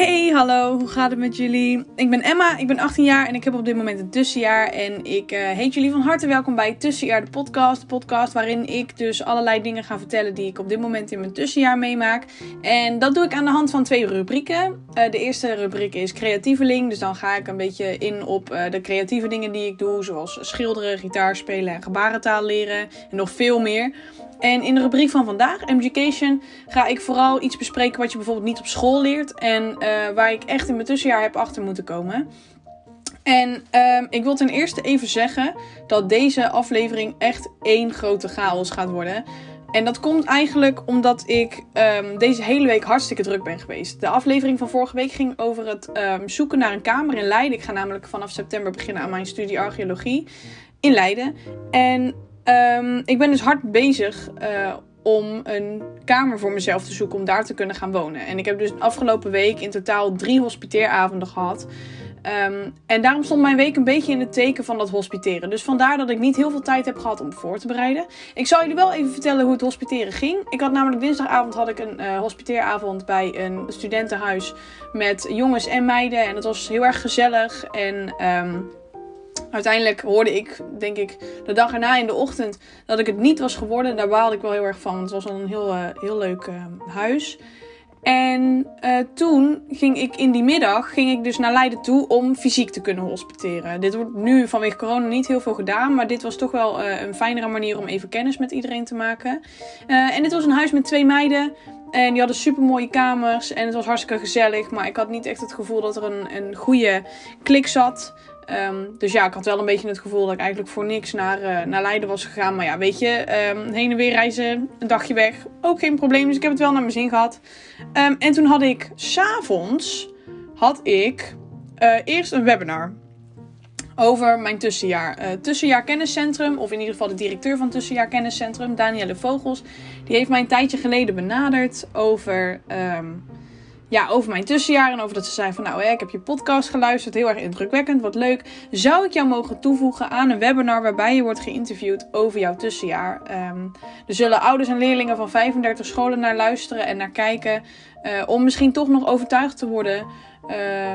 Hey, hallo, hoe gaat het met jullie? Ik ben Emma, ik ben 18 jaar en ik heb op dit moment een tussenjaar. En ik uh, heet jullie van harte welkom bij Tussenjaar, de podcast. De podcast waarin ik dus allerlei dingen ga vertellen die ik op dit moment in mijn tussenjaar meemaak. En dat doe ik aan de hand van twee rubrieken. Uh, de eerste rubriek is creatieveling, dus dan ga ik een beetje in op uh, de creatieve dingen die ik doe. Zoals schilderen, gitaar spelen en gebarentaal leren en nog veel meer. En in de rubriek van vandaag, Education, ga ik vooral iets bespreken wat je bijvoorbeeld niet op school leert. En uh, waar ik echt in mijn tussenjaar heb achter moeten komen. En um, ik wil ten eerste even zeggen dat deze aflevering echt één grote chaos gaat worden. En dat komt eigenlijk omdat ik um, deze hele week hartstikke druk ben geweest. De aflevering van vorige week ging over het um, zoeken naar een kamer in Leiden. Ik ga namelijk vanaf september beginnen aan mijn studie archeologie in Leiden. En Um, ik ben dus hard bezig uh, om een kamer voor mezelf te zoeken om daar te kunnen gaan wonen. En ik heb dus de afgelopen week in totaal drie hospiteeravonden gehad. Um, en daarom stond mijn week een beetje in het teken van dat hospiteren. Dus vandaar dat ik niet heel veel tijd heb gehad om voor te bereiden. Ik zal jullie wel even vertellen hoe het hospiteren ging. Ik had namelijk dinsdagavond had ik een uh, hospiteeravond bij een studentenhuis met jongens en meiden. En het was heel erg gezellig. En um, Uiteindelijk hoorde ik, denk ik, de dag erna in de ochtend dat ik het niet was geworden. Daar baalde ik wel heel erg van. Want het was al een heel, uh, heel leuk uh, huis. En uh, toen ging ik in die middag ging ik dus naar Leiden toe om fysiek te kunnen hospiteren. Dit wordt nu vanwege corona niet heel veel gedaan. Maar dit was toch wel een fijnere manier om even kennis met iedereen te maken. en dit was een huis met twee meiden. En die hadden super mooie kamers. En het was hartstikke gezellig. Maar ik had niet echt het gevoel dat er een, een goede klik zat. Um, dus ja, ik had wel een beetje het gevoel dat ik eigenlijk voor niks naar, uh, naar Leiden was gegaan. Maar ja, weet je, um, heen en weer reizen, een dagje weg, ook geen probleem. Dus ik heb het wel naar mijn zin gehad. Um, en toen had ik s'avonds, had ik uh, eerst een webinar over mijn tussenjaar. Uh, tussenjaar Kenniscentrum, of in ieder geval de directeur van Tussenjaar Kenniscentrum, Danielle Vogels. Die heeft mij een tijdje geleden benaderd over ja, over mijn tussenjaar. En over dat ze zei van nou, hè, ik heb je podcast geluisterd. Heel erg indrukwekkend, wat leuk. Zou ik jou mogen toevoegen aan een webinar waarbij je wordt geïnterviewd over jouw tussenjaar? Um, er zullen ouders en leerlingen van 35 scholen naar luisteren en naar kijken. Uh, om misschien toch nog overtuigd te worden uh,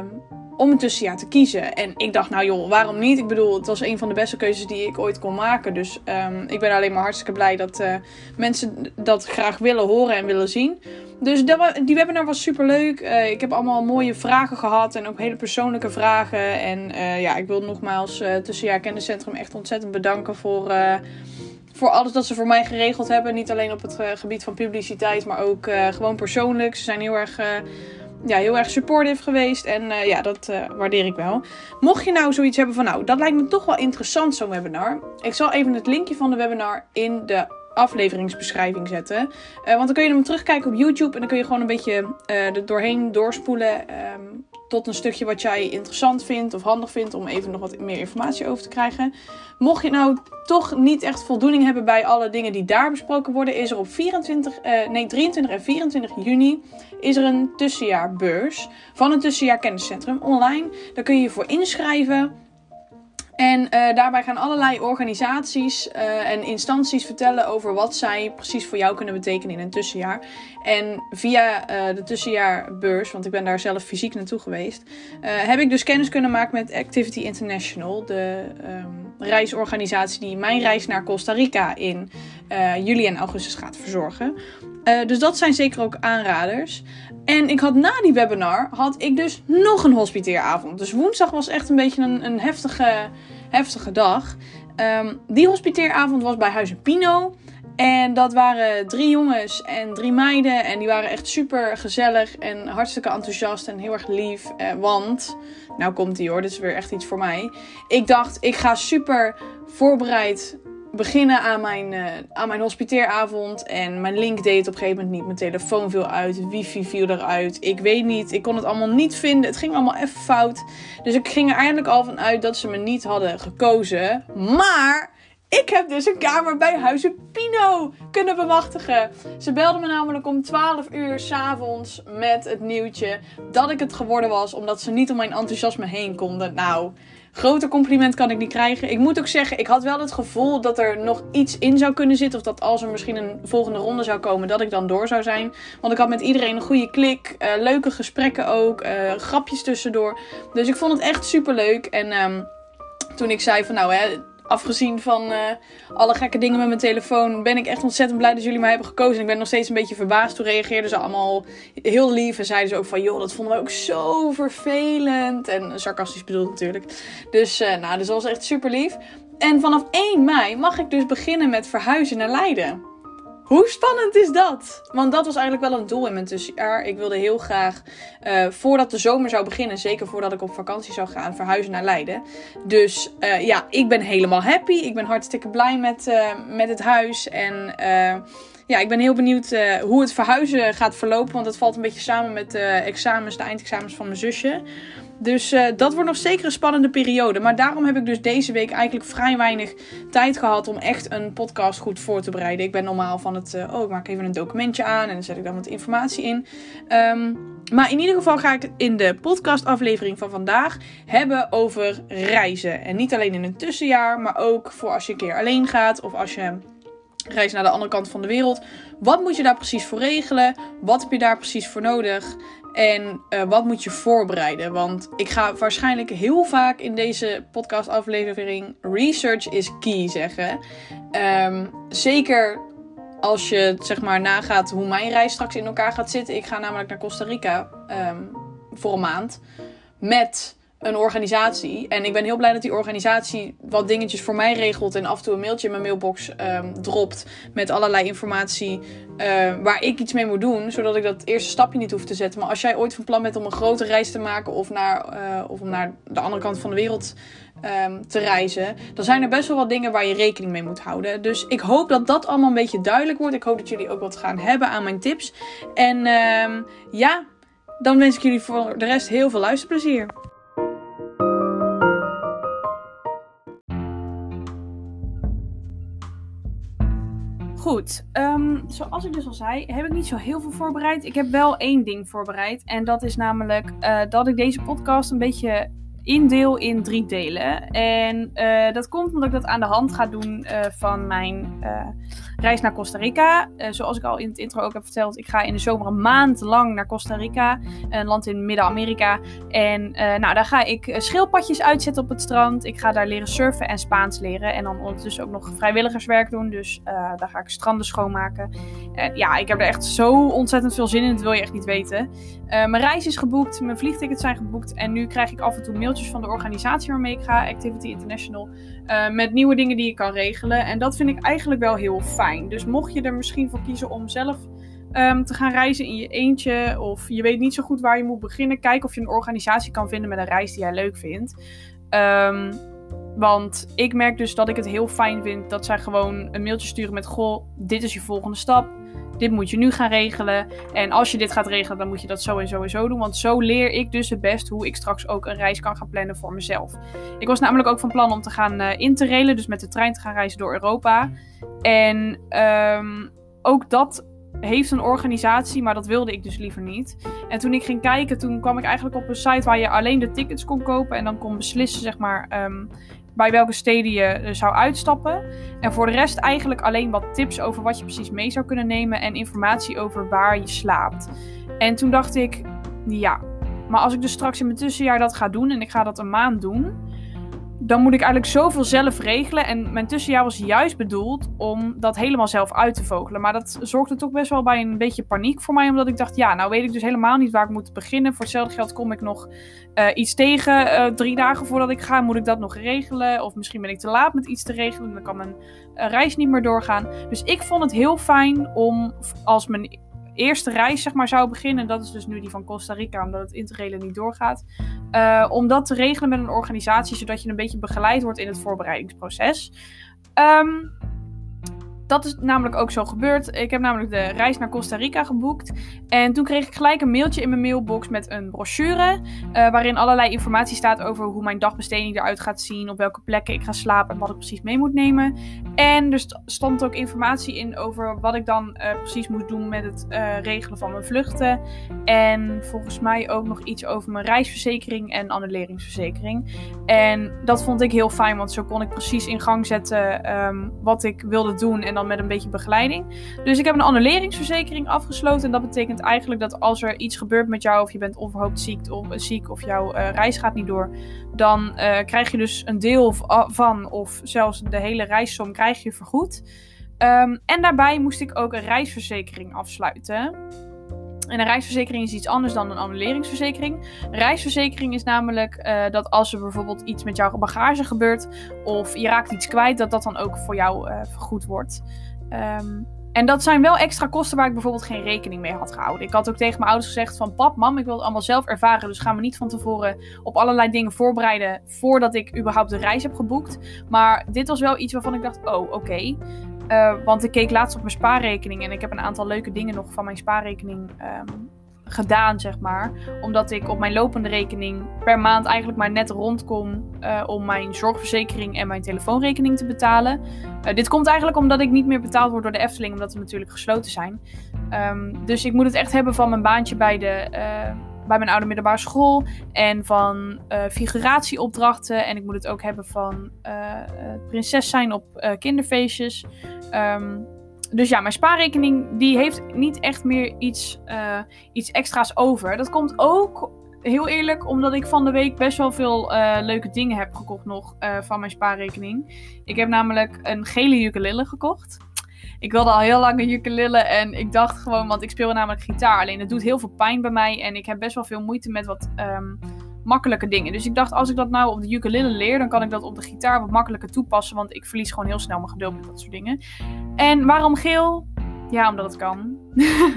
om een tussenjaar te kiezen. En ik dacht, nou joh, waarom niet? Ik bedoel, het was een van de beste keuzes die ik ooit kon maken. Dus um, ik ben alleen maar hartstikke blij dat uh, mensen dat graag willen horen en willen zien. Dus die webinar was super leuk. Uh, ik heb allemaal mooie vragen gehad en ook hele persoonlijke vragen. En uh, ja, ik wil nogmaals Tussenjaar Kenniscentrum echt ontzettend bedanken voor, voor alles dat ze voor mij geregeld hebben. Niet alleen op het gebied van publiciteit, maar ook gewoon persoonlijk. Ze zijn heel erg ja, heel erg supportive geweest. En uh, ja, dat uh, waardeer ik wel. Mocht je nou zoiets hebben van, nou, dat lijkt me toch wel interessant, zo'n webinar. Ik zal even het linkje van de webinar in de afleveringsbeschrijving zetten. Uh, want dan kun je hem terugkijken op YouTube. En dan kun je gewoon een beetje er doorheen doorspoelen. Um, tot een stukje wat jij interessant vindt of handig vindt om even nog wat meer informatie over te krijgen. Mocht je nou toch niet echt voldoening hebben bij alle dingen die daar besproken worden, is er op 24, uh, nee, 23 en 24 juni is er een tussenjaarbeurs van een tussenjaar kenniscentrum online. Daar kun je je voor inschrijven. En uh, daarbij gaan allerlei organisaties uh, en instanties vertellen over wat zij precies voor jou kunnen betekenen in een tussenjaar. En via uh, de tussenjaarbeurs, want ik ben daar zelf fysiek naartoe geweest, heb ik dus kennis kunnen maken met Activity International, de um, reisorganisatie die mijn reis naar Costa Rica in juli en augustus gaat verzorgen. Dus dat zijn zeker ook aanraders. En ik had na die webinar had ik dus nog een hospiteeravond. Dus woensdag was echt een beetje een, een heftige, heftige dag. Um, die hospiteeravond was bij Huizen Pino. En dat waren drie jongens en drie meiden. En die waren echt super gezellig en hartstikke enthousiast en heel erg lief. Eh, want, nou komt die hoor, dit is weer echt iets voor mij. Ik dacht, ik ga super voorbereid beginnen aan mijn, uh, aan mijn hospiteeravond. En mijn link deed op een gegeven moment niet. Mijn telefoon viel uit. Wifi viel eruit. Ik weet niet. Ik kon het allemaal niet vinden. Het ging allemaal even fout. Dus ik ging er eindelijk al van uit dat ze me niet hadden gekozen. Maar ik heb dus een kamer bij Huizen Pino kunnen bemachtigen. Ze belden me namelijk om 12 uur s'avonds met het nieuwtje dat ik het geworden was. Omdat ze niet om mijn enthousiasme heen konden. Nou groter compliment kan ik niet krijgen. Ik moet ook zeggen, ik had wel het gevoel dat er nog iets in zou kunnen zitten. Of dat als er misschien een volgende ronde zou komen, dat ik dan door zou zijn. Want ik had met iedereen een goede klik. Uh, leuke gesprekken ook. Uh, grapjes tussendoor. Dus ik vond het echt super leuk. En um, toen ik zei van nou hè afgezien van uh, alle gekke dingen met mijn telefoon, ben ik echt ontzettend blij dat jullie mij hebben gekozen. En ik ben nog steeds een beetje verbaasd. Toen reageerden ze allemaal heel lief. En zeiden ze ook van, joh, dat vonden we ook zo vervelend. En sarcastisch bedoeld natuurlijk. Dus, uh, nou, dus dat was echt super lief. En vanaf 1 mei mag ik dus beginnen met verhuizen naar Leiden. Hoe spannend is dat? Want dat was eigenlijk wel een doel in mijn tussenjaar. Ik wilde heel graag, uh, voordat de zomer zou beginnen, zeker voordat ik op vakantie zou gaan, verhuizen naar Leiden. Dus uh, ja, ik ben helemaal happy. Ik ben hartstikke blij met, uh, met het huis. En ja, ik ben heel benieuwd hoe het verhuizen gaat verlopen. Want het valt een beetje samen met de examens, de eindexamens van mijn zusje. Dus uh, dat wordt nog zeker een spannende periode. Maar daarom heb ik dus deze week eigenlijk vrij weinig tijd gehad om echt een podcast goed voor te bereiden. Ik ben normaal van het, uh, oh, ik maak even een documentje aan en dan zet ik dan wat informatie in. Um, maar in ieder geval ga ik in de podcastaflevering van vandaag hebben over reizen. En niet alleen in een tussenjaar, maar ook voor als je een keer alleen gaat of als je reist naar de andere kant van de wereld. Wat moet je daar precies voor regelen? Wat heb je daar precies voor nodig? En uh, wat moet je voorbereiden? Want ik ga waarschijnlijk heel vaak in deze podcastaflevering research is key zeggen. Um, zeker als je zeg maar nagaat hoe mijn reis straks in elkaar gaat zitten. Ik ga namelijk naar Costa Rica um, voor een maand. Met een organisatie. En ik ben heel blij dat die organisatie wat dingetjes voor mij regelt. En af en toe een mailtje in mijn mailbox um, dropt. Met allerlei informatie uh, waar ik iets mee moet doen. Zodat ik dat eerste stapje niet hoef te zetten. Maar als jij ooit van plan bent om een grote reis te maken. Of, naar, uh, of om naar de andere kant van de wereld um, te reizen. Dan zijn er best wel wat dingen waar je rekening mee moet houden. Dus ik hoop dat dat allemaal een beetje duidelijk wordt. Ik hoop dat jullie ook wat gaan hebben aan mijn tips. En ja, dan wens ik jullie voor de rest heel veel luisterplezier. Goed, um, zoals ik dus al zei, heb ik niet zo heel veel voorbereid. Ik heb wel één ding voorbereid. En dat is namelijk uh, dat ik deze podcast een beetje indeel in drie delen. En uh, dat komt omdat ik dat aan de hand ga doen uh, van mijn uh, reis naar Costa Rica. zoals ik al in het intro ook heb verteld, ik ga in de zomer een maand lang naar Costa Rica, een land in Midden-Amerika. En nou, daar ga ik schildpadjes uitzetten op het strand. Ik ga daar leren surfen en Spaans leren. En dan ondertussen ook nog vrijwilligerswerk doen. Dus daar ga ik stranden schoonmaken. ja, ik heb er echt zo ontzettend veel zin in. Dat wil je echt niet weten. mijn reis is geboekt, mijn vliegtickets zijn geboekt. En nu krijg ik af en toe mailtjes van de organisatie waarmee ik ga, Activity International, uh, met nieuwe dingen die je kan regelen. En dat vind ik eigenlijk wel heel fijn. Dus mocht je er misschien voor kiezen om zelf um, te gaan reizen in je eentje, of je weet niet zo goed waar je moet beginnen, kijk of je een organisatie kan vinden met een reis die jij leuk vindt. Um, want ik merk dus dat ik het heel fijn vind dat zij gewoon een mailtje sturen met: Goh, dit is je volgende stap dit moet je nu gaan regelen. En als je dit gaat regelen, dan moet je dat zo en zo en zo doen. Want zo leer ik dus het best hoe ik straks ook een reis kan gaan plannen voor mezelf. Ik was namelijk ook van plan om te gaan uh, interrailen, dus met de trein te gaan reizen door Europa. En um, ook dat heeft een organisatie, maar dat wilde ik dus liever niet. En toen ik ging kijken, toen kwam ik eigenlijk op een site waar je alleen de tickets kon kopen en dan kon beslissen, zeg maar, um, bij welke steden je zou uitstappen. En voor de rest eigenlijk alleen wat tips over wat je precies mee zou kunnen nemen en informatie over waar je slaapt. En toen dacht ik, ja, maar als ik dus straks in mijn tussenjaar dat ga doen en ik ga dat een maand doen, dan moet ik eigenlijk zoveel zelf regelen. En mijn tussenjaar was juist bedoeld om dat helemaal zelf uit te vogelen. Maar dat zorgde toch best wel bij een beetje paniek voor mij. Omdat ik dacht, ja, nou weet ik dus helemaal niet waar ik moet beginnen. Voor hetzelfde geld kom ik nog uh, iets tegen. Uh, drie dagen voordat ik ga, moet ik dat nog regelen. Of misschien ben ik te laat met iets te regelen. Dan kan mijn uh, reis niet meer doorgaan. Dus ik vond het heel fijn om als mijn eerste reis zeg maar, zou beginnen. Dat is dus nu die van Costa Rica, omdat het interrailen niet doorgaat. Uh, om dat te regelen met een organisatie, zodat je een beetje begeleid wordt in het voorbereidingsproces. Um, dat is namelijk ook zo gebeurd. Ik heb namelijk de reis naar Costa Rica geboekt. En toen kreeg ik gelijk een mailtje in mijn mailbox met een brochure. Uh, waarin allerlei informatie staat over hoe mijn dagbesteding eruit gaat zien. Op welke plekken ik ga slapen en wat ik precies mee moet nemen. En er stond ook informatie in over wat ik dan uh, precies moet doen met het uh, regelen van mijn vluchten. En volgens mij ook nog iets over mijn reisverzekering en annuleringsverzekering. En dat vond ik heel fijn, want zo kon ik precies in gang zetten um, wat ik wilde doen. En dan met een beetje begeleiding. Dus ik heb een annuleringsverzekering afgesloten. En dat betekent eigenlijk dat als er iets gebeurt met jou, of je bent onverhoopt ziek of, ziek, of jouw uh, reis gaat niet door, dan uh, krijg je dus een deel van, of zelfs de hele reissom, krijg je vergoed. Um, en daarbij moest ik ook een reisverzekering afsluiten. En een reisverzekering is iets anders dan een annuleringsverzekering. Een reisverzekering is namelijk uh, dat als er bijvoorbeeld iets met jouw bagage gebeurt of je raakt iets kwijt, dat dat dan ook voor jou uh, vergoed wordt. Um, en dat zijn wel extra kosten waar ik bijvoorbeeld geen rekening mee had gehouden. Ik had ook tegen mijn ouders gezegd van pap, mam, ik wil het allemaal zelf ervaren. Dus ga me niet van tevoren op allerlei dingen voorbereiden voordat ik überhaupt de reis heb geboekt. Maar dit was wel iets waarvan ik dacht, oh oké. Uh, want ik keek laatst op mijn spaarrekening en ik heb een aantal leuke dingen nog van mijn spaarrekening um, gedaan, zeg maar. Omdat ik op mijn lopende rekening per maand eigenlijk maar net rondkom uh, om mijn zorgverzekering en mijn telefoonrekening te betalen. Uh, dit komt eigenlijk omdat ik niet meer betaald word door de Efteling, omdat ze natuurlijk gesloten zijn. Um, dus ik moet het echt hebben van mijn baantje bij de bij mijn oude middelbare school. En van uh, figuratieopdrachten. En ik moet het ook hebben van uh, prinses zijn op kinderfeestjes. Um, dus ja, mijn spaarrekening die heeft niet echt meer iets, iets extra's over. Dat komt ook heel eerlijk omdat ik van de week best wel veel leuke dingen heb gekocht nog van mijn spaarrekening. Ik heb namelijk een gele ukulele gekocht. Ik wilde al heel lang een ukulele en ik dacht gewoon, want ik speel namelijk gitaar. Alleen het doet heel veel pijn bij mij en ik heb best wel veel moeite met wat um, makkelijke dingen. Dus ik dacht, als ik dat nou op de ukulele leer, dan kan ik dat op de gitaar wat makkelijker toepassen. Want ik verlies gewoon heel snel mijn geduld met dat soort dingen. En waarom geel? Ja, omdat het kan.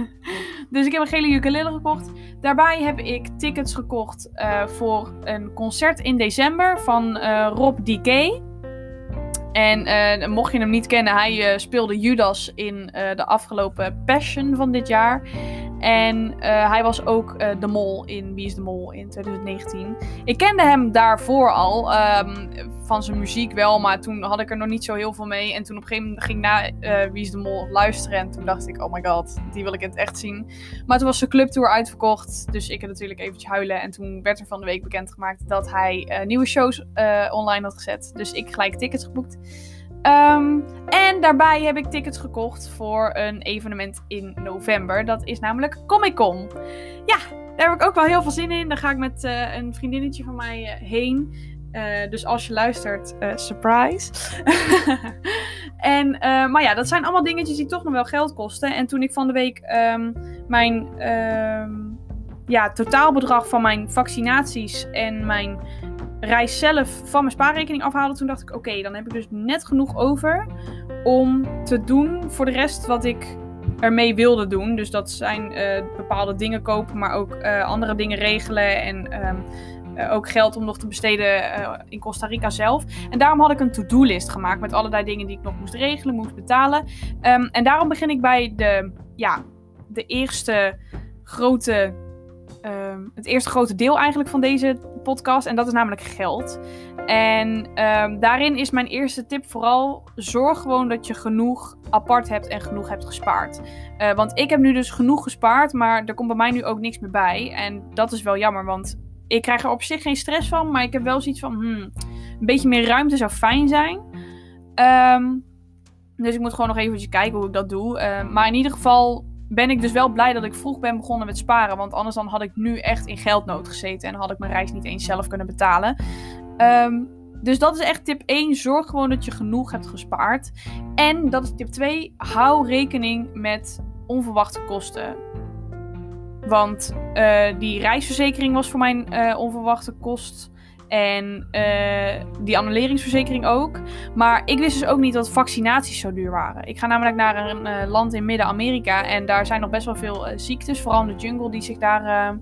dus ik heb een gele ukulele gekocht. Daarbij heb ik tickets gekocht uh, voor een concert in december van uh, Rob D.K. En uh, mocht je hem niet kennen, hij uh, speelde Judas in uh, de afgelopen Passion van dit jaar. En uh, hij was ook uh, de mol in Wie is de Mol in 2019. Ik kende hem daarvoor al, um, van zijn muziek wel, maar toen had ik er nog niet zo heel veel mee. En toen op een gegeven moment ging ik naar uh, Wie is de Mol luisteren en toen dacht ik, oh my god, die wil ik in het echt zien. Maar toen was zijn clubtour uitverkocht, dus ik heb natuurlijk eventjes huilen. En toen werd er van de week bekendgemaakt dat hij nieuwe shows online had gezet. Dus ik gelijk tickets geboekt. Um, en daarbij heb ik tickets gekocht voor een evenement in november. Dat is namelijk Comic Con. Ja, daar heb ik ook wel heel veel zin in. Daar ga ik met uh, een vriendinnetje van mij uh, heen. Uh, dus als je luistert, surprise. en, maar ja, dat zijn allemaal dingetjes die toch nog wel geld kosten. En toen ik van de week um, mijn um, ja, totaalbedrag van mijn vaccinaties en mijn reis zelf van mijn spaarrekening afhaalde, toen dacht ik: oké, dan heb ik dus net genoeg over om te doen voor de rest wat ik ermee wilde doen. Dus dat zijn uh, bepaalde dingen kopen, maar ook uh, andere dingen regelen en. Um, uh, ook geld om nog te besteden in Costa Rica zelf. En daarom had ik een to-do-list gemaakt met allerlei dingen die ik nog moest regelen, moest betalen. Um, en daarom begin ik bij de, ja, de eerste grote uh, het eerste grote deel eigenlijk van deze podcast. En dat is namelijk geld. En uh, daarin is mijn eerste tip vooral: zorg gewoon dat je genoeg apart hebt en genoeg hebt gespaard. Uh, want ik heb nu dus genoeg gespaard, maar er komt bij mij nu ook niks meer bij. En dat is wel jammer, want ik krijg er op zich geen stress van. Maar ik heb wel zoiets van: hmm, een beetje meer ruimte zou fijn zijn. Um, dus ik moet gewoon nog even kijken hoe ik dat doe. Uh, maar in ieder geval ben ik dus wel blij dat ik vroeg ben begonnen met sparen. Want anders dan had ik nu echt in geldnood gezeten. En had ik mijn reis niet eens zelf kunnen betalen. Um, dus dat is echt tip 1. Zorg gewoon dat je genoeg hebt gespaard. En dat is tip 2. Hou rekening met onverwachte kosten. Want uh, die reisverzekering was voor mijn uh, onverwachte kost. En uh, die annuleringsverzekering ook. Maar ik wist dus ook niet dat vaccinaties zo duur waren. Ik ga namelijk naar een uh, land in Midden-Amerika. En daar zijn nog best wel veel uh, ziektes. Vooral in de jungle die zich daar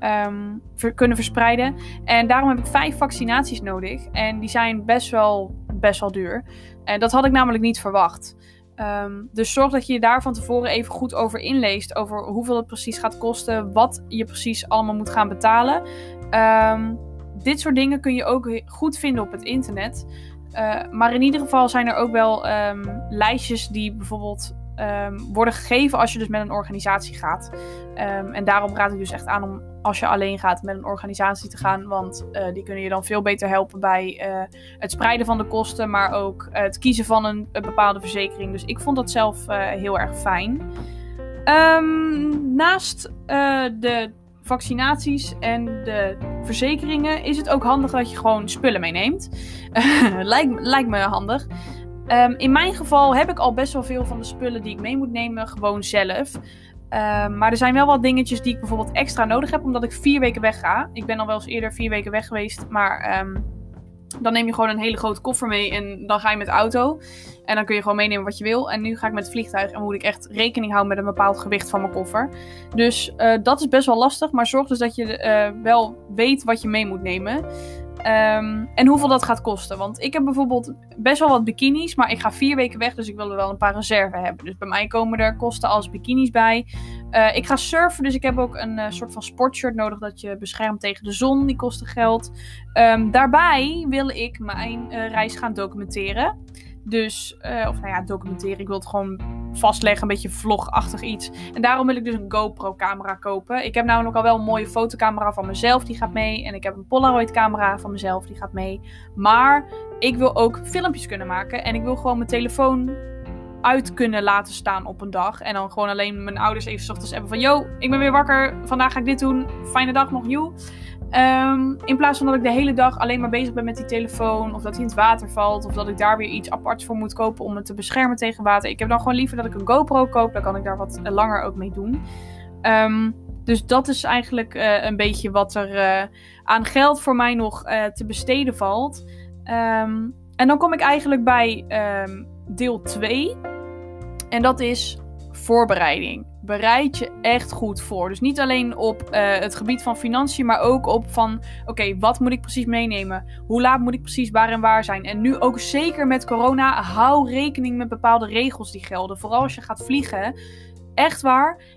um, ver kunnen verspreiden. En daarom heb ik vijf vaccinaties nodig. En die zijn best wel, best wel duur. En dat had ik namelijk niet verwacht. Ehm, dus zorg dat je je daar van tevoren even goed over inleest. Over hoeveel het precies gaat kosten. Wat je precies allemaal moet gaan betalen. Ehm, dit soort dingen kun je ook goed vinden op het internet. Uh, maar in ieder geval zijn er ook wel um, lijstjes die bijvoorbeeld um, worden gegeven als je dus met een organisatie gaat. Um, en daarom raad ik dus echt aan om als je alleen gaat met een organisatie te gaan. Want uh, die kunnen je dan veel beter helpen bij uh, het spreiden van de kosten, maar ook het kiezen van een, een, bepaalde verzekering. Dus ik vond dat zelf heel erg fijn. Naast de vaccinaties en de verzekeringen is het ook handig dat je gewoon spullen meeneemt. lijkt, lijkt me handig. Um, in mijn geval heb ik al best wel veel van de spullen die ik mee moet nemen gewoon zelf. Um, maar er zijn wel wat dingetjes die ik bijvoorbeeld extra nodig heb, omdat ik vier weken weg ga. Ik ben al wel eens eerder vier weken weg geweest, maar um, dan neem je gewoon een hele grote koffer mee en dan ga je met de auto. En dan kun je gewoon meenemen wat je wil. En nu ga ik met het vliegtuig en moet ik echt rekening houden met een bepaald gewicht van mijn koffer. Dus uh, dat is best wel lastig, maar zorg dus dat je uh, wel weet wat je mee moet nemen. Um, en hoeveel dat gaat kosten. Want ik heb bijvoorbeeld best wel wat bikinis, maar ik ga vier weken weg, dus ik wil er wel een paar reserve hebben. Dus bij mij komen er kosten als bikinis bij. Uh, ik ga surfen, dus ik heb ook een uh, soort van sportshirt nodig dat je beschermt tegen de zon. Die kosten geld. Um, daarbij wil ik mijn uh, reis gaan documenteren. Dus, uh, of nou ja, documenteren. Ik wil het gewoon vastleggen, een beetje vlogachtig iets. En daarom wil ik dus een GoPro-camera kopen. Ik heb namelijk al wel een mooie fotocamera van mezelf, die gaat mee. En ik heb een Polaroid-camera van mezelf, die gaat mee. Maar ik wil ook filmpjes kunnen maken. En ik wil gewoon mijn telefoon uit kunnen laten staan op een dag. En dan gewoon alleen mijn ouders even ochtends hebben van... Yo, ik ben weer wakker. Vandaag ga ik dit doen. Fijne dag nog, nieuw. Um, in plaats van dat ik de hele dag alleen maar bezig ben met die telefoon. Of dat hij in het water valt. Of dat ik daar weer iets aparts voor moet kopen om het te beschermen tegen water. Ik heb dan gewoon liever dat ik een GoPro koop. Dan kan ik daar wat langer ook mee doen. Um, dus dat is eigenlijk uh, een beetje wat er uh, aan geld voor mij nog te besteden valt. Um, en dan kom ik eigenlijk bij deel 2. En dat is voorbereiding. Bereid je echt goed voor. Dus niet alleen op uh, het gebied van financiën, maar ook op van: oké, wat moet ik precies meenemen? Hoe laat moet ik precies waar en waar zijn? En nu ook zeker met corona, hou rekening met bepaalde regels die gelden. Vooral als je gaat vliegen. Echt waar.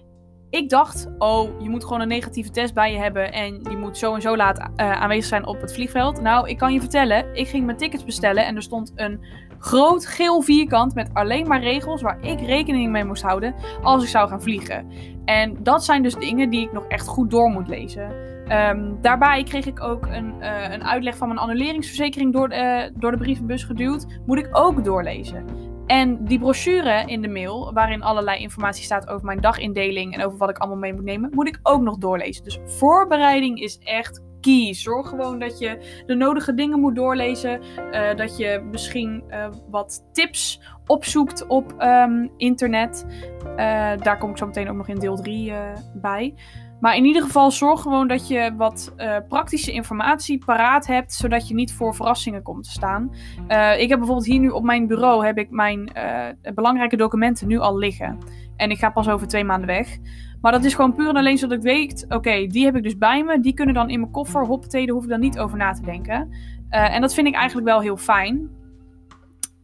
Ik dacht, oh, je moet gewoon een negatieve test bij je hebben en je moet zo en zo laat uh, aanwezig zijn op het vliegveld. Nou, ik kan je vertellen, ik ging mijn tickets bestellen en er stond een groot geel vierkant met alleen maar regels waar ik rekening mee moest houden als ik zou gaan vliegen. En dat zijn dus dingen die ik nog echt goed door moet lezen. Um, daarbij kreeg ik ook een, uh, een uitleg van mijn annuleringsverzekering door, uh, door de brievenbus geduwd. Moet ik ook doorlezen. En die brochure in de mail, waarin allerlei informatie staat over mijn dagindeling en over wat ik allemaal mee moet nemen, moet ik ook nog doorlezen. Dus voorbereiding is echt key. Zorg gewoon dat je de nodige dingen moet doorlezen. Uh, dat je misschien uh, wat tips opzoekt op um, internet. Uh, daar kom ik zo meteen ook nog in deel 3 bij. Maar in ieder geval zorg gewoon dat je wat uh, praktische informatie paraat hebt, zodat je niet voor verrassingen komt te staan. Uh, ik heb bijvoorbeeld hier nu op mijn bureau heb ik mijn uh, belangrijke documenten nu al liggen. En ik ga pas over twee maanden weg. Maar dat is gewoon puur en alleen zodat ik weet, oké, die heb ik dus bij me. Die kunnen dan in mijn koffer, hoppatee, daar hoef ik dan niet over na te denken. en dat vind ik eigenlijk wel heel fijn.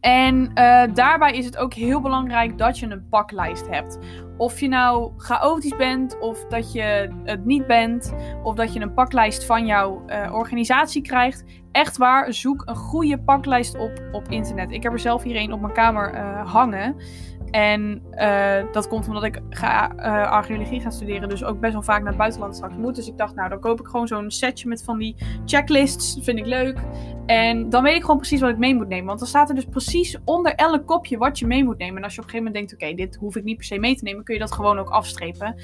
En uh, daarbij is het ook heel belangrijk dat je een paklijst hebt. Of je nou chaotisch bent, of dat je het niet bent, of dat je een paklijst van jouw uh, organisatie krijgt. Echt waar, zoek een goede paklijst op op internet. Ik heb er zelf hier een op mijn kamer uh, hangen. En uh, dat komt omdat ik ga, uh, archeologie ga studeren, dus ook best wel vaak naar het buitenland straks moet. Dus ik dacht, nou, dan koop ik gewoon zo'n setje met van die checklists. Dat vind ik leuk. En dan weet ik gewoon precies wat ik mee moet nemen. Want dan staat er dus precies onder elk kopje wat je mee moet nemen. En als je op een gegeven moment denkt, oké, dit hoef ik niet per se mee te nemen, kun je dat gewoon ook afstrepen.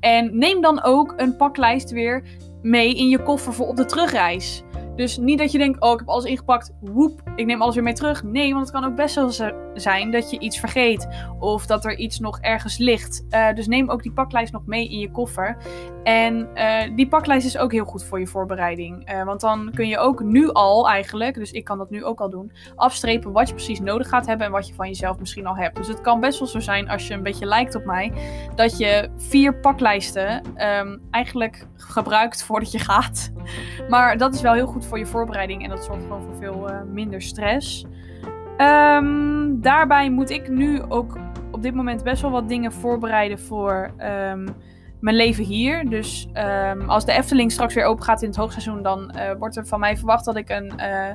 En neem dan ook een paklijst weer mee in je koffer voor op de terugreis. Dus niet dat je denkt, oh, ik heb alles ingepakt, woep, ik neem alles weer mee terug. Nee, want het kan ook best wel zijn dat je iets vergeet of dat er iets nog ergens ligt. Uh, dus neem ook die paklijst nog mee in je koffer. En uh, die paklijst is ook heel goed voor je voorbereiding. Uh, want dan kun je ook nu al eigenlijk, dus ik kan dat nu ook al doen, afstrepen wat je precies nodig gaat hebben en wat je van jezelf misschien al hebt. Dus het kan best wel zo zijn, als je een beetje lijkt op mij, dat je vier paklijsten um, eigenlijk gebruikt voordat je gaat. Maar dat is wel heel goed voor je voorbereiding en dat zorgt gewoon voor veel uh, minder stress. Ehm, daarbij moet ik nu ook op dit moment best wel wat dingen voorbereiden voor ehm, mijn leven hier. Dus ehm, als de Efteling straks weer open gaat in het hoogseizoen, dan uh, wordt er van mij verwacht dat ik een, uh,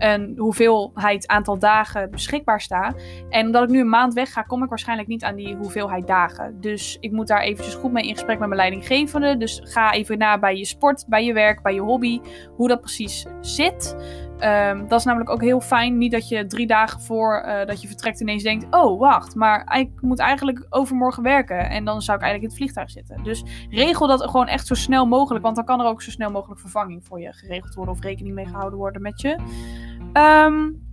een hoeveelheid aantal dagen beschikbaar sta. En omdat ik nu een maand weg ga, kom ik waarschijnlijk niet aan die hoeveelheid dagen. Dus ik moet daar eventjes goed mee in gesprek met mijn leidinggevende. Dus ga even na bij je sport, bij je werk, bij je hobby, hoe dat precies zit. Um, dat is namelijk ook heel fijn. Niet dat je drie dagen voor uh, dat je vertrekt ineens denkt: Oh, wacht, maar ik moet eigenlijk overmorgen werken. En dan zou ik eigenlijk in het vliegtuig zitten. Dus regel dat gewoon echt zo snel mogelijk. Want dan kan er ook zo snel mogelijk vervanging voor je geregeld worden of rekening mee gehouden worden met je. Um,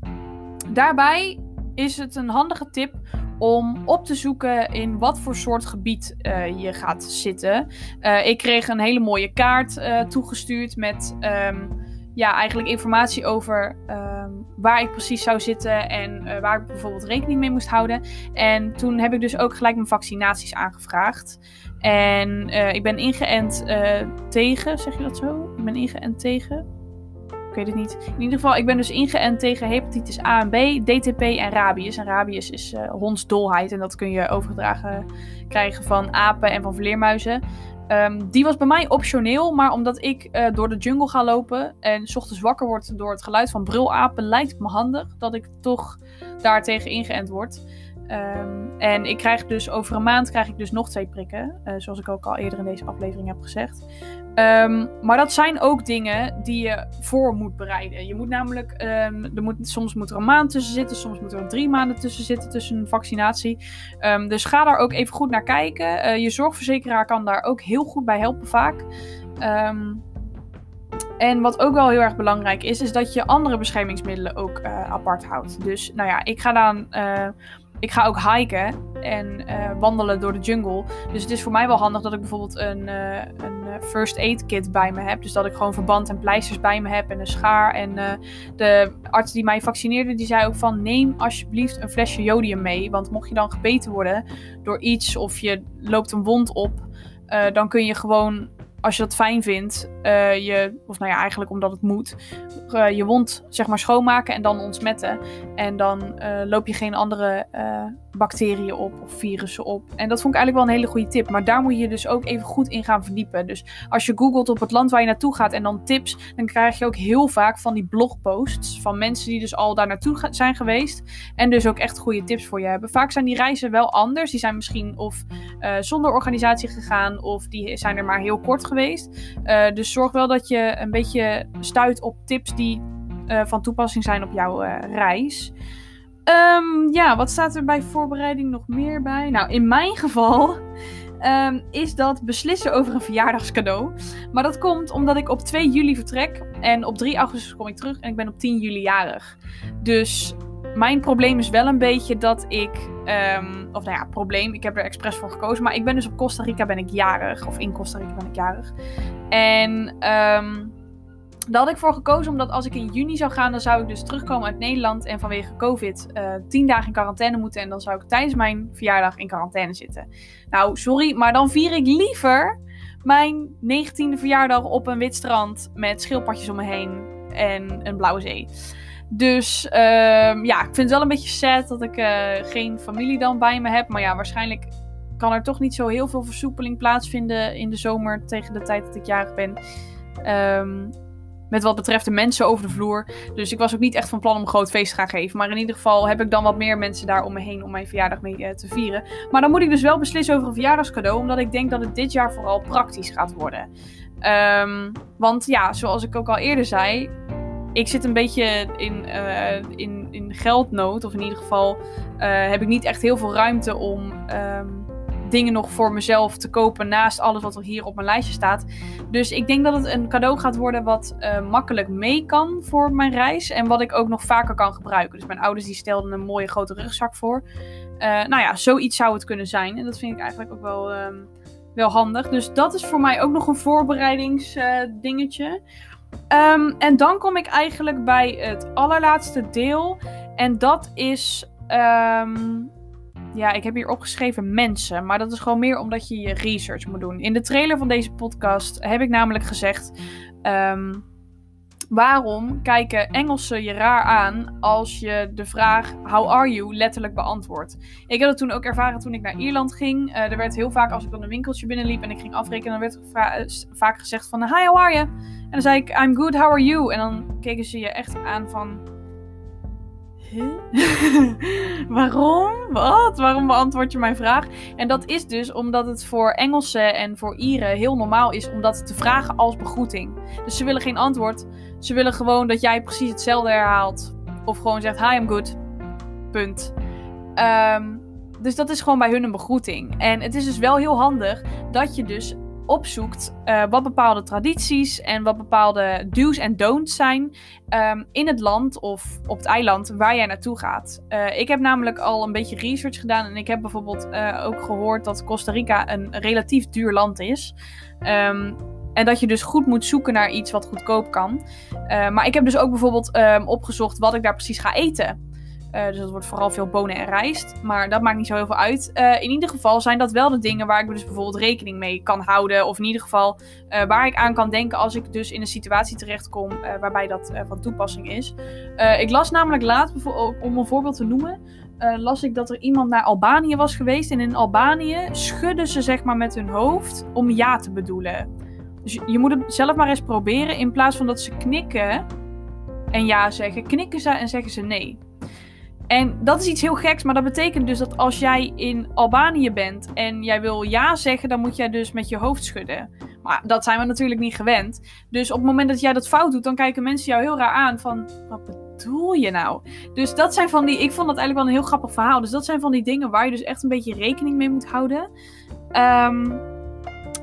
daarbij is het een handige tip om op te zoeken in wat voor soort gebied uh, je gaat zitten. Uh, ik kreeg een hele mooie kaart uh, toegestuurd met. Um, ja, eigenlijk informatie over um, waar ik precies zou zitten en waar ik bijvoorbeeld rekening mee moest houden. En toen heb ik dus ook gelijk mijn vaccinaties aangevraagd. En ik ben ingeënt tegen, zeg je dat zo? Ik ben ingeënt tegen. Weet het niet. In ieder geval, ik ben dus ingeënt tegen hepatitis A en B, DTP en rabies. En rabies is hondsdolheid en dat kun je overgedragen krijgen van apen en van vleermuizen. Um, die was bij mij optioneel, maar omdat ik uh, door de jungle ga lopen en s ochtends wakker word door het geluid van brulapen, lijkt het me handig dat ik toch daartegen ingeënt word. Um, en ik krijg dus over een maand krijg ik dus nog twee prikken, uh, zoals ik ook al eerder in deze aflevering heb gezegd. Um, maar dat zijn ook dingen die je voor moet bereiden. Je moet namelijk, um, er moet, soms moet er een maand tussen zitten, soms moet er drie maanden tussen zitten tussen een vaccinatie. Um, dus ga daar ook even goed naar kijken. Uh, je zorgverzekeraar kan daar ook heel goed bij helpen vaak. En wat ook wel heel erg belangrijk is, is dat je andere beschermingsmiddelen ook uh, apart houdt. Dus nou ja, ik ga dan. Ik ga ook hiken en uh, wandelen door de jungle. Dus het is voor mij wel handig dat ik bijvoorbeeld een, uh, een first aid kit bij me heb. Dus dat ik gewoon verband en pleisters bij me heb en een schaar. En de arts die mij vaccineerde, die zei ook van neem alsjeblieft een flesje jodium mee. Want mocht je dan gebeten worden door iets of je loopt een wond op, dan kun je gewoon als je dat fijn vindt, uh, je, of nou ja, eigenlijk omdat het moet, uh, je wond zeg maar schoonmaken en dan ontsmetten. En dan uh, loop je geen andere bacteriën op of virussen op. En dat vond ik eigenlijk wel een hele goede tip. Maar daar moet je dus ook even goed in gaan verdiepen. Dus als je googelt op het land waar je naartoe gaat en dan tips, dan krijg je ook heel vaak van die blogposts van mensen die dus al daar naartoe zijn geweest. En dus ook echt goede tips voor je hebben. Vaak zijn die reizen wel anders. Die zijn misschien of zonder organisatie gegaan of die zijn er maar heel kort geweest. Dus zorg wel dat je een beetje stuit op tips die uh, van toepassing zijn op jouw uh, reis. Um, ja, wat staat er bij voorbereiding nog meer bij? Nou, in mijn geval um, is dat beslissen over een verjaardagscadeau. Maar dat komt omdat ik op 2 juli vertrek en op 3 augustus kom ik terug en ik ben op 10 juli jarig. Dus mijn probleem is wel een beetje dat ik, um, of nou ja, probleem, ik heb er expres voor gekozen, maar ik ben dus op Costa Rica ben ik jarig, of in Costa Rica ben ik jarig. En um, daar had ik voor gekozen omdat als ik in juni zou gaan, dan zou ik dus terugkomen uit Nederland en vanwege COVID uh, tien dagen in quarantaine moeten en dan zou ik tijdens mijn verjaardag in quarantaine zitten. Nou, sorry, maar dan vier ik liever mijn 19e verjaardag op een wit strand met schildpadjes om me heen en een blauwe zee. Dus uh, ja, ik vind het wel een beetje sad dat ik uh, geen familie dan bij me heb. Maar ja, waarschijnlijk kan er toch niet zo heel veel versoepeling plaatsvinden in de zomer tegen de tijd dat ik jarig ben. Um, met wat betreft de mensen over de vloer. Dus ik was ook niet echt van plan om een groot feest te gaan geven. Maar in ieder geval heb ik dan wat meer mensen daar om me heen om mijn verjaardag mee uh, te vieren. Maar dan moet ik dus wel beslissen over een verjaardagscadeau. Omdat ik denk dat het dit jaar vooral praktisch gaat worden. Um, want ja, zoals ik ook al eerder zei ik zit een beetje in, uh, in, in geldnood. Of in ieder geval uh, heb ik niet echt heel veel ruimte om um, dingen nog voor mezelf te kopen. Naast alles wat er hier op mijn lijstje staat. Dus ik denk dat het een cadeau gaat worden wat uh, makkelijk mee kan voor mijn reis. En wat ik ook nog vaker kan gebruiken. Dus mijn ouders die stelden een mooie grote rugzak voor. nou ja, zoiets zou het kunnen zijn. En dat vind ik eigenlijk ook wel, um, wel handig. Dus dat is voor mij ook nog een voorbereidingsdingetje. Um, en dan kom ik eigenlijk bij het allerlaatste deel. En dat is. Um, ja, ik heb hier opgeschreven mensen. Maar dat is gewoon meer omdat je je research moet doen. In de trailer van deze podcast heb ik namelijk gezegd. Um, Waarom kijken Engelsen je raar aan als je de vraag How are you letterlijk beantwoordt? Ik heb dat toen ook ervaren toen ik naar Ierland ging. Uh, er werd heel vaak als ik dan een winkeltje binnenliep en ik ging afrekenen, dan werd uh, vaak gezegd van Hi, how are you? En dan zei ik I'm good, how are you? En dan keken ze je echt aan van Waarom? Wat? Waarom beantwoord je mijn vraag? En dat is dus omdat het voor Engelsen en voor Ieren heel normaal is om dat te vragen als begroeting. Dus ze willen geen antwoord. Ze willen gewoon dat jij precies hetzelfde herhaalt. Of gewoon zegt: Hi, I'm good. Punt. Um, dus dat is gewoon bij hun een begroeting. En het is dus wel heel handig dat je dus opzoekt uh, wat bepaalde tradities en wat bepaalde do's en don'ts zijn um, in het land of op het eiland waar jij naartoe gaat. Uh, ik heb namelijk al een beetje research gedaan en ik heb bijvoorbeeld uh, ook gehoord dat Costa Rica een relatief duur land is. Um, en dat je dus goed moet zoeken naar iets wat goedkoop kan. maar ik heb dus ook bijvoorbeeld um, opgezocht wat ik daar precies ga eten. Uh, dus dat wordt vooral veel bonen en rijst. Maar dat maakt niet zo heel veel uit. Uh, in ieder geval zijn dat wel de dingen waar ik dus bijvoorbeeld rekening mee kan houden. Of in ieder geval uh, waar ik aan kan denken als ik dus in een situatie terechtkom waarbij dat van toepassing is. ik las namelijk laat, om een voorbeeld te noemen, las ik dat er iemand naar Albanië was geweest. En in Albanië schudden ze zeg maar met hun hoofd om ja te bedoelen. Dus je moet het zelf maar eens proberen. In plaats van dat ze knikken en ja zeggen, knikken ze en zeggen ze nee. En dat is iets heel geks, maar dat betekent dus dat als jij in Albanië bent en jij wil ja zeggen, dan moet jij dus met je hoofd schudden. Maar dat zijn we natuurlijk niet gewend. Dus op het moment dat jij dat fout doet, dan kijken mensen jou heel raar aan van, wat bedoel je nou? Dus dat zijn van die, ik vond dat eigenlijk wel een heel grappig verhaal. Dus dat zijn van die dingen waar je dus echt een beetje rekening mee moet houden. Um,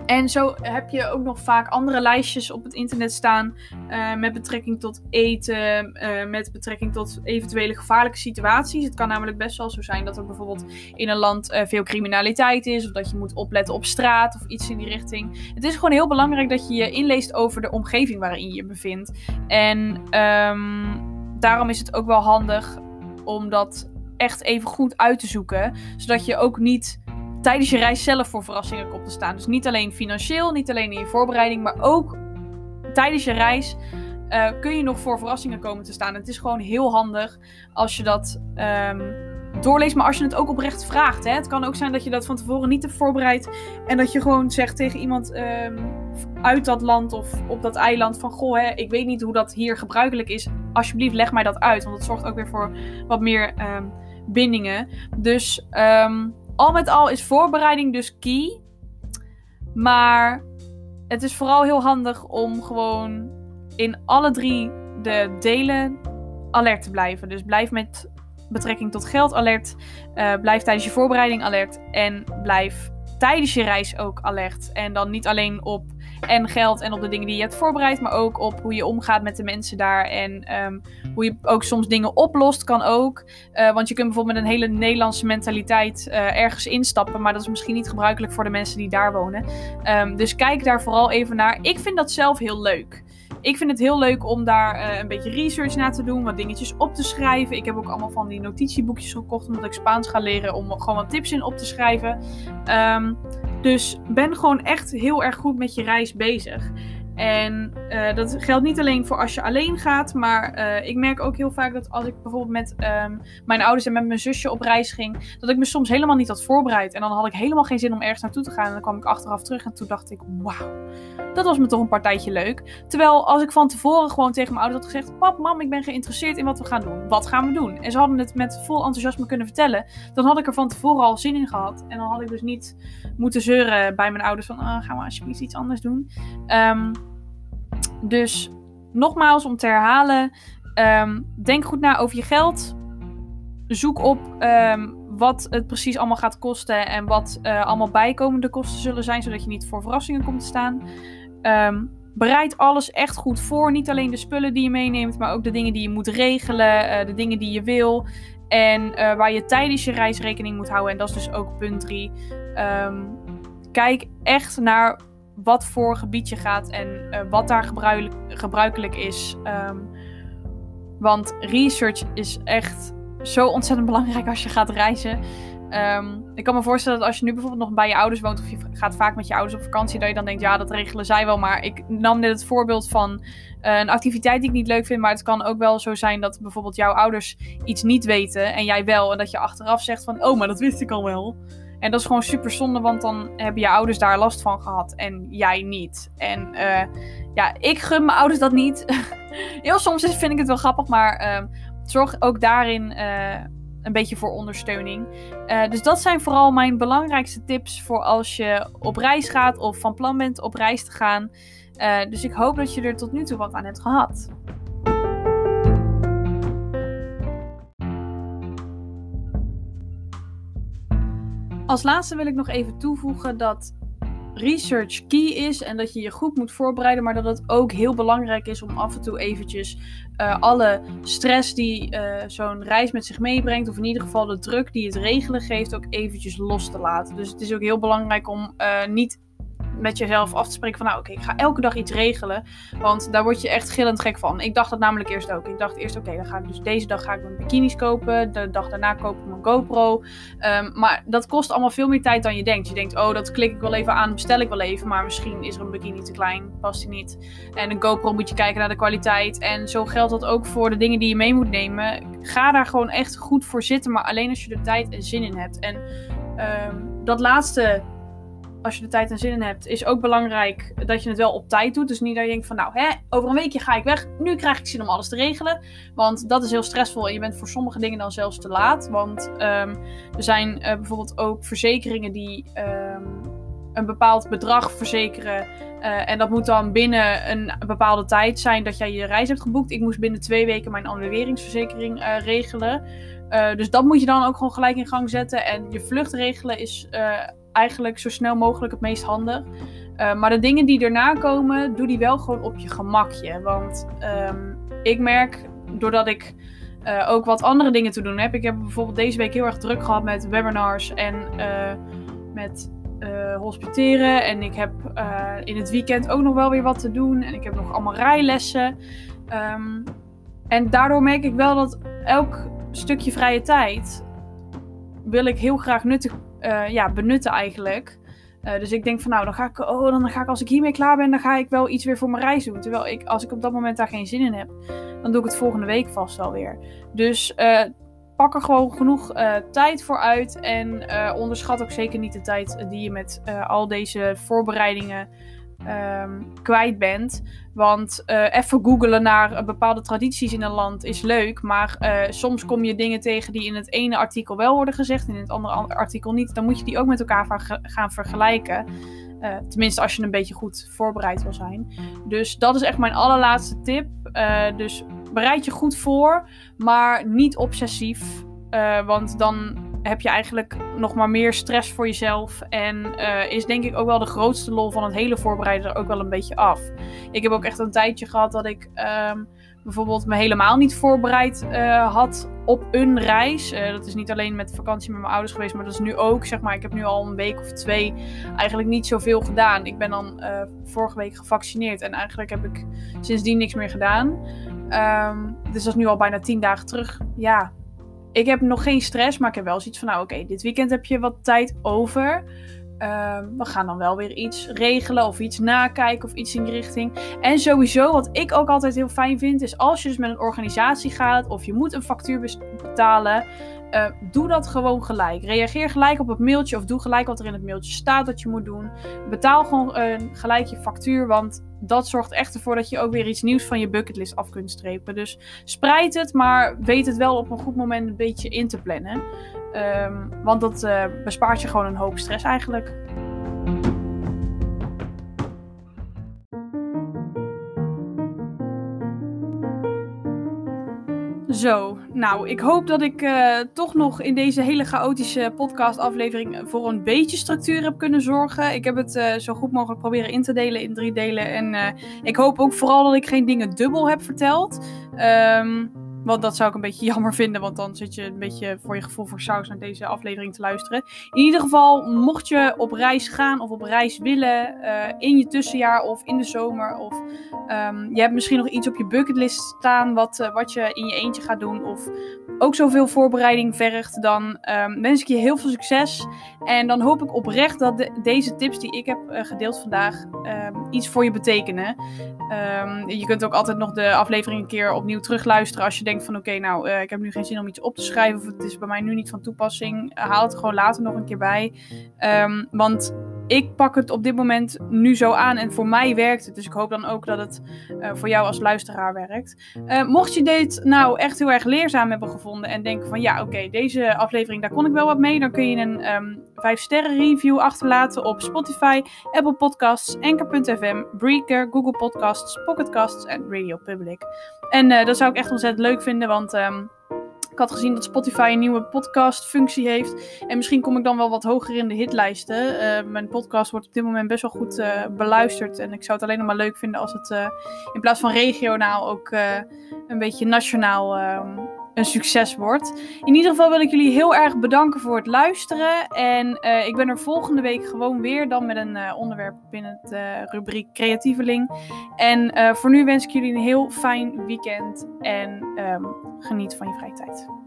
en zo heb je ook nog vaak andere lijstjes op het internet staan uh, met betrekking tot eten, uh, met betrekking tot eventuele gevaarlijke situaties. Het kan namelijk best wel zo zijn dat er bijvoorbeeld in een land uh, veel criminaliteit is, of dat je moet opletten op straat of iets in die richting. Het is gewoon heel belangrijk dat je je inleest over de omgeving waarin je je bevindt. En um, daarom is het ook wel handig om dat echt even goed uit te zoeken, zodat je ook niet tijdens je reis zelf voor verrassingen komt te staan. Dus niet alleen financieel, niet alleen in je voorbereiding, maar ook tijdens je reis uh, kun je nog voor verrassingen komen te staan. Het is gewoon heel handig als je dat um, doorleest, maar als je het ook oprecht vraagt. Hè? Het kan ook zijn dat je dat van tevoren niet hebt voorbereid en dat je gewoon zegt tegen iemand um, uit dat land of op dat eiland van goh, hè, ik weet niet hoe dat hier gebruikelijk is. Alsjeblieft, leg mij dat uit, want dat zorgt ook weer voor wat meer um, bindingen. Dus al met al is voorbereiding dus key. Maar het is vooral heel handig om gewoon in alle drie de delen alert te blijven. Dus blijf met betrekking tot geld alert. Uh, blijf tijdens je voorbereiding alert. En blijf tijdens je reis ook alert. En dan niet alleen op en geld en op de dingen die je hebt voorbereid, maar ook op hoe je omgaat met de mensen daar en um, hoe je ook soms dingen oplost, kan ook. Uh, want je kunt bijvoorbeeld met een hele Nederlandse mentaliteit uh, ergens instappen, maar dat is misschien niet gebruikelijk voor de mensen die daar wonen. Um, dus kijk daar vooral even naar. Ik vind dat zelf heel leuk. Ik vind het heel leuk om daar uh, een beetje research naar te doen, wat dingetjes op te schrijven. Ik heb ook allemaal van die notitieboekjes gekocht omdat ik Spaans ga leren om gewoon wat tips in op te schrijven. Um, dus ben gewoon echt heel erg goed met je reis bezig. En uh, dat geldt niet alleen voor als je alleen gaat, maar uh, ik merk ook heel vaak dat als ik bijvoorbeeld met um, mijn ouders en met mijn zusje op reis ging, dat ik me soms helemaal niet had voorbereid. En dan had ik helemaal geen zin om ergens naartoe te gaan. En dan kwam ik achteraf terug en toen dacht ik, wauw, dat was me toch een partijtje leuk. Terwijl als ik van tevoren gewoon tegen mijn ouders had gezegd, pap, mam, ik ben geïnteresseerd in wat we gaan doen. Wat gaan we doen? En ze hadden het met vol enthousiasme kunnen vertellen. Dan had ik er van tevoren al zin in gehad. En dan had ik dus niet moeten zeuren bij mijn ouders van, oh, gaan we alsjeblieft iets anders doen. Um, dus nogmaals om te herhalen, um, denk goed na over je geld. Zoek op um, wat het precies allemaal gaat kosten en wat uh, allemaal bijkomende kosten zullen zijn, zodat je niet voor verrassingen komt te staan. Um, bereid alles echt goed voor. Niet alleen de spullen die je meeneemt, maar ook de dingen die je moet regelen, uh, de dingen die je wil. En uh, waar je tijdens je reis rekening moet houden. En dat is dus ook punt 3. Um, kijk echt naar wat voor gebied je gaat en uh, wat daar gebruik gebruikelijk is. Um, want research is echt zo ontzettend belangrijk als je gaat reizen. Ehm, ik kan me voorstellen dat als je nu bijvoorbeeld nog bij je ouders woont of je gaat vaak met je ouders op vakantie, dat je dan denkt, ja, dat regelen zij wel. Maar ik nam net het voorbeeld van eh, een activiteit die ik niet leuk vind, maar het kan ook wel zo zijn dat bijvoorbeeld jouw ouders iets niet weten en jij wel. En dat je achteraf zegt van, oh, maar dat wist ik al wel. En dat is gewoon super zonde, want dan hebben je ouders daar last van gehad en jij niet. En uh, ja, ik gun mijn ouders dat niet. Heel soms vind ik het wel grappig, maar uh, zorg ook daarin uh, een beetje voor ondersteuning. Uh, dus dat zijn vooral mijn belangrijkste tips voor als je op reis gaat of van plan bent op reis te gaan. Dus ik hoop dat je er tot nu toe wat aan hebt gehad. Als laatste wil ik nog even toevoegen dat research key is en dat je je goed moet voorbereiden, maar dat het ook heel belangrijk is om af en toe eventjes uh, alle stress die uh, zo'n reis met zich meebrengt, of in ieder geval de druk die het regelen geeft, ook eventjes los te laten. Dus het is ook heel belangrijk om uh, niet met jezelf af te spreken van nou oké, ik ga elke dag iets regelen. Want daar word je echt gillend gek van. Ik dacht dat namelijk eerst ook. Ik dacht eerst oké, dan ga ik dus deze dag ga ik mijn bikinis kopen. De dag daarna koop ik mijn GoPro. Um, maar dat kost allemaal veel meer tijd dan je denkt. Je denkt oh dat klik ik wel even aan, bestel ik wel even. Maar misschien is er een bikini te klein, past die niet. En een GoPro moet je kijken naar de kwaliteit. En zo geldt dat ook voor de dingen die je mee moet nemen. Ga daar gewoon echt goed voor zitten. Maar alleen als je er tijd en zin in hebt. En um, dat laatste als je de tijd en zin in hebt, is ook belangrijk dat je het wel op tijd doet. Dus niet dat je denkt van nou, hè, over een weekje ga ik weg. Nu krijg ik zin om alles te regelen. Want dat is heel stressvol en je bent voor sommige dingen dan zelfs te laat. Want um, er zijn uh, bijvoorbeeld ook verzekeringen die um, een bepaald bedrag verzekeren. Uh, en dat moet dan binnen een bepaalde tijd zijn dat jij je reis hebt geboekt. Ik moest binnen twee weken mijn annuleringsverzekering uh, regelen. dus dat moet je dan ook gewoon gelijk in gang zetten. En je vlucht regelen is eigenlijk zo snel mogelijk het meest handig. Uh, maar de dingen die erna komen, doe die wel gewoon op je gemakje. Want um, ik merk, doordat ik uh, ook wat andere dingen te doen heb. Ik heb bijvoorbeeld deze week heel erg druk gehad met webinars en uh, met hospiteren. En ik heb in het weekend ook nog wel weer wat te doen. En ik heb nog allemaal rijlessen. Um, en daardoor merk ik wel dat elk stukje vrije tijd wil ik heel graag nuttig uh, ja, benutten eigenlijk. Uh, dus ik denk van nou, dan ga ik, oh, dan ga ik als ik hiermee klaar ben, dan ga ik wel iets weer voor mijn reis doen. Terwijl ik, als ik op dat moment daar geen zin in heb, dan doe ik het volgende week vast wel weer. Dus uh, pak er gewoon genoeg tijd voor uit. En onderschat ook zeker niet de tijd die je met al deze voorbereidingen um, kwijt bent. Want uh, even googelen naar bepaalde tradities in een land is leuk. Maar uh, soms kom je dingen tegen die in het ene artikel wel worden gezegd en in het andere artikel niet. Dan moet je die ook met elkaar gaan vergelijken. Tenminste, als je een beetje goed voorbereid wil zijn. Dus dat is echt mijn allerlaatste tip. dus bereid je goed voor, maar niet obsessief. want dan heb je eigenlijk nog maar meer stress voor jezelf. En uh, is denk ik ook wel de grootste lol van het hele voorbereiden er ook wel een beetje af. Ik heb ook echt een tijdje gehad dat ik um, bijvoorbeeld me helemaal niet voorbereid uh, had op een reis. Uh, dat is niet alleen met vakantie met mijn ouders geweest, maar dat is nu ook. Zeg maar, ik heb nu al een week of twee eigenlijk niet zoveel gedaan. Ik ben dan vorige week gevaccineerd en eigenlijk heb ik sindsdien niks meer gedaan. Um, dus dat is nu al bijna tien dagen terug. Ja, ik heb nog geen stress, maar ik heb wel zoiets van, nou oké, dit weekend heb je wat tijd over. Uh, we gaan dan wel weer iets regelen of iets nakijken of iets in die richting. En sowieso, wat ik ook altijd heel fijn vind, is als je dus met een organisatie gaat of je moet een factuur betalen, uh, doe dat gewoon gelijk. Reageer gelijk op het mailtje of doe gelijk wat er in het mailtje staat dat je moet doen. Betaal gewoon uh, gelijk je factuur, want dat zorgt echt ervoor dat je ook weer iets nieuws van je bucketlist af kunt strepen. Dus spreid het, maar weet het wel op een goed moment een beetje in te plannen. Um, want dat uh, bespaart je gewoon een hoop stress eigenlijk. Zo, nou, ik hoop dat ik uh, toch nog in deze hele chaotische podcastaflevering voor een beetje structuur heb kunnen zorgen. Ik heb het uh, zo goed mogelijk proberen in te delen in drie delen. En uh, ik hoop ook vooral dat ik geen dingen dubbel heb verteld. Um, Want dat zou ik een beetje jammer vinden, want dan zit je een beetje voor je gevoel voor saus naar deze aflevering te luisteren. In ieder geval, mocht je op reis gaan of op reis willen uh, in je tussenjaar of in de zomer, of um, je hebt misschien nog iets op je bucketlist staan wat, uh, wat je in je eentje gaat doen, of ook zoveel voorbereiding vergt, dan um, wens ik je heel veel succes. En dan hoop ik oprecht dat de, deze tips die ik heb uh, gedeeld vandaag um, iets voor je betekenen. Je kunt ook altijd nog de aflevering een keer opnieuw terugluisteren als je denkt van oké, nou uh, ik heb nu geen zin om iets op te schrijven of het is bij mij nu niet van toepassing. Haal het gewoon later nog een keer bij. want ik pak het op dit moment nu zo aan en voor mij werkt het. Dus ik hoop dan ook dat het uh, voor jou als luisteraar werkt. Uh, mocht je dit nou echt heel erg leerzaam hebben gevonden en denken van ja, oké, deze aflevering daar kon ik wel wat mee, dan kun je een um, 5 sterren review achterlaten op Spotify, Apple Podcasts, Anchor.fm, Breaker, Google Podcasts, Pocketcasts en Radio Public. En uh, dat zou ik echt ontzettend leuk vinden, want um, ik had gezien dat Spotify een nieuwe podcast-functie heeft. En misschien kom ik dan wel wat hoger in de hitlijsten. Uh, mijn podcast wordt op dit moment best wel goed uh, beluisterd. En ik zou het alleen nog maar leuk vinden als het uh, in plaats van regionaal ook een beetje nationaal ehm, een succes wordt. In ieder geval wil ik jullie heel erg bedanken voor het luisteren. En uh, ik ben er volgende week gewoon weer dan met een uh, onderwerp binnen het uh, rubriek Creatieveling. En voor nu wens ik jullie een heel fijn weekend en um, geniet van je vrije tijd.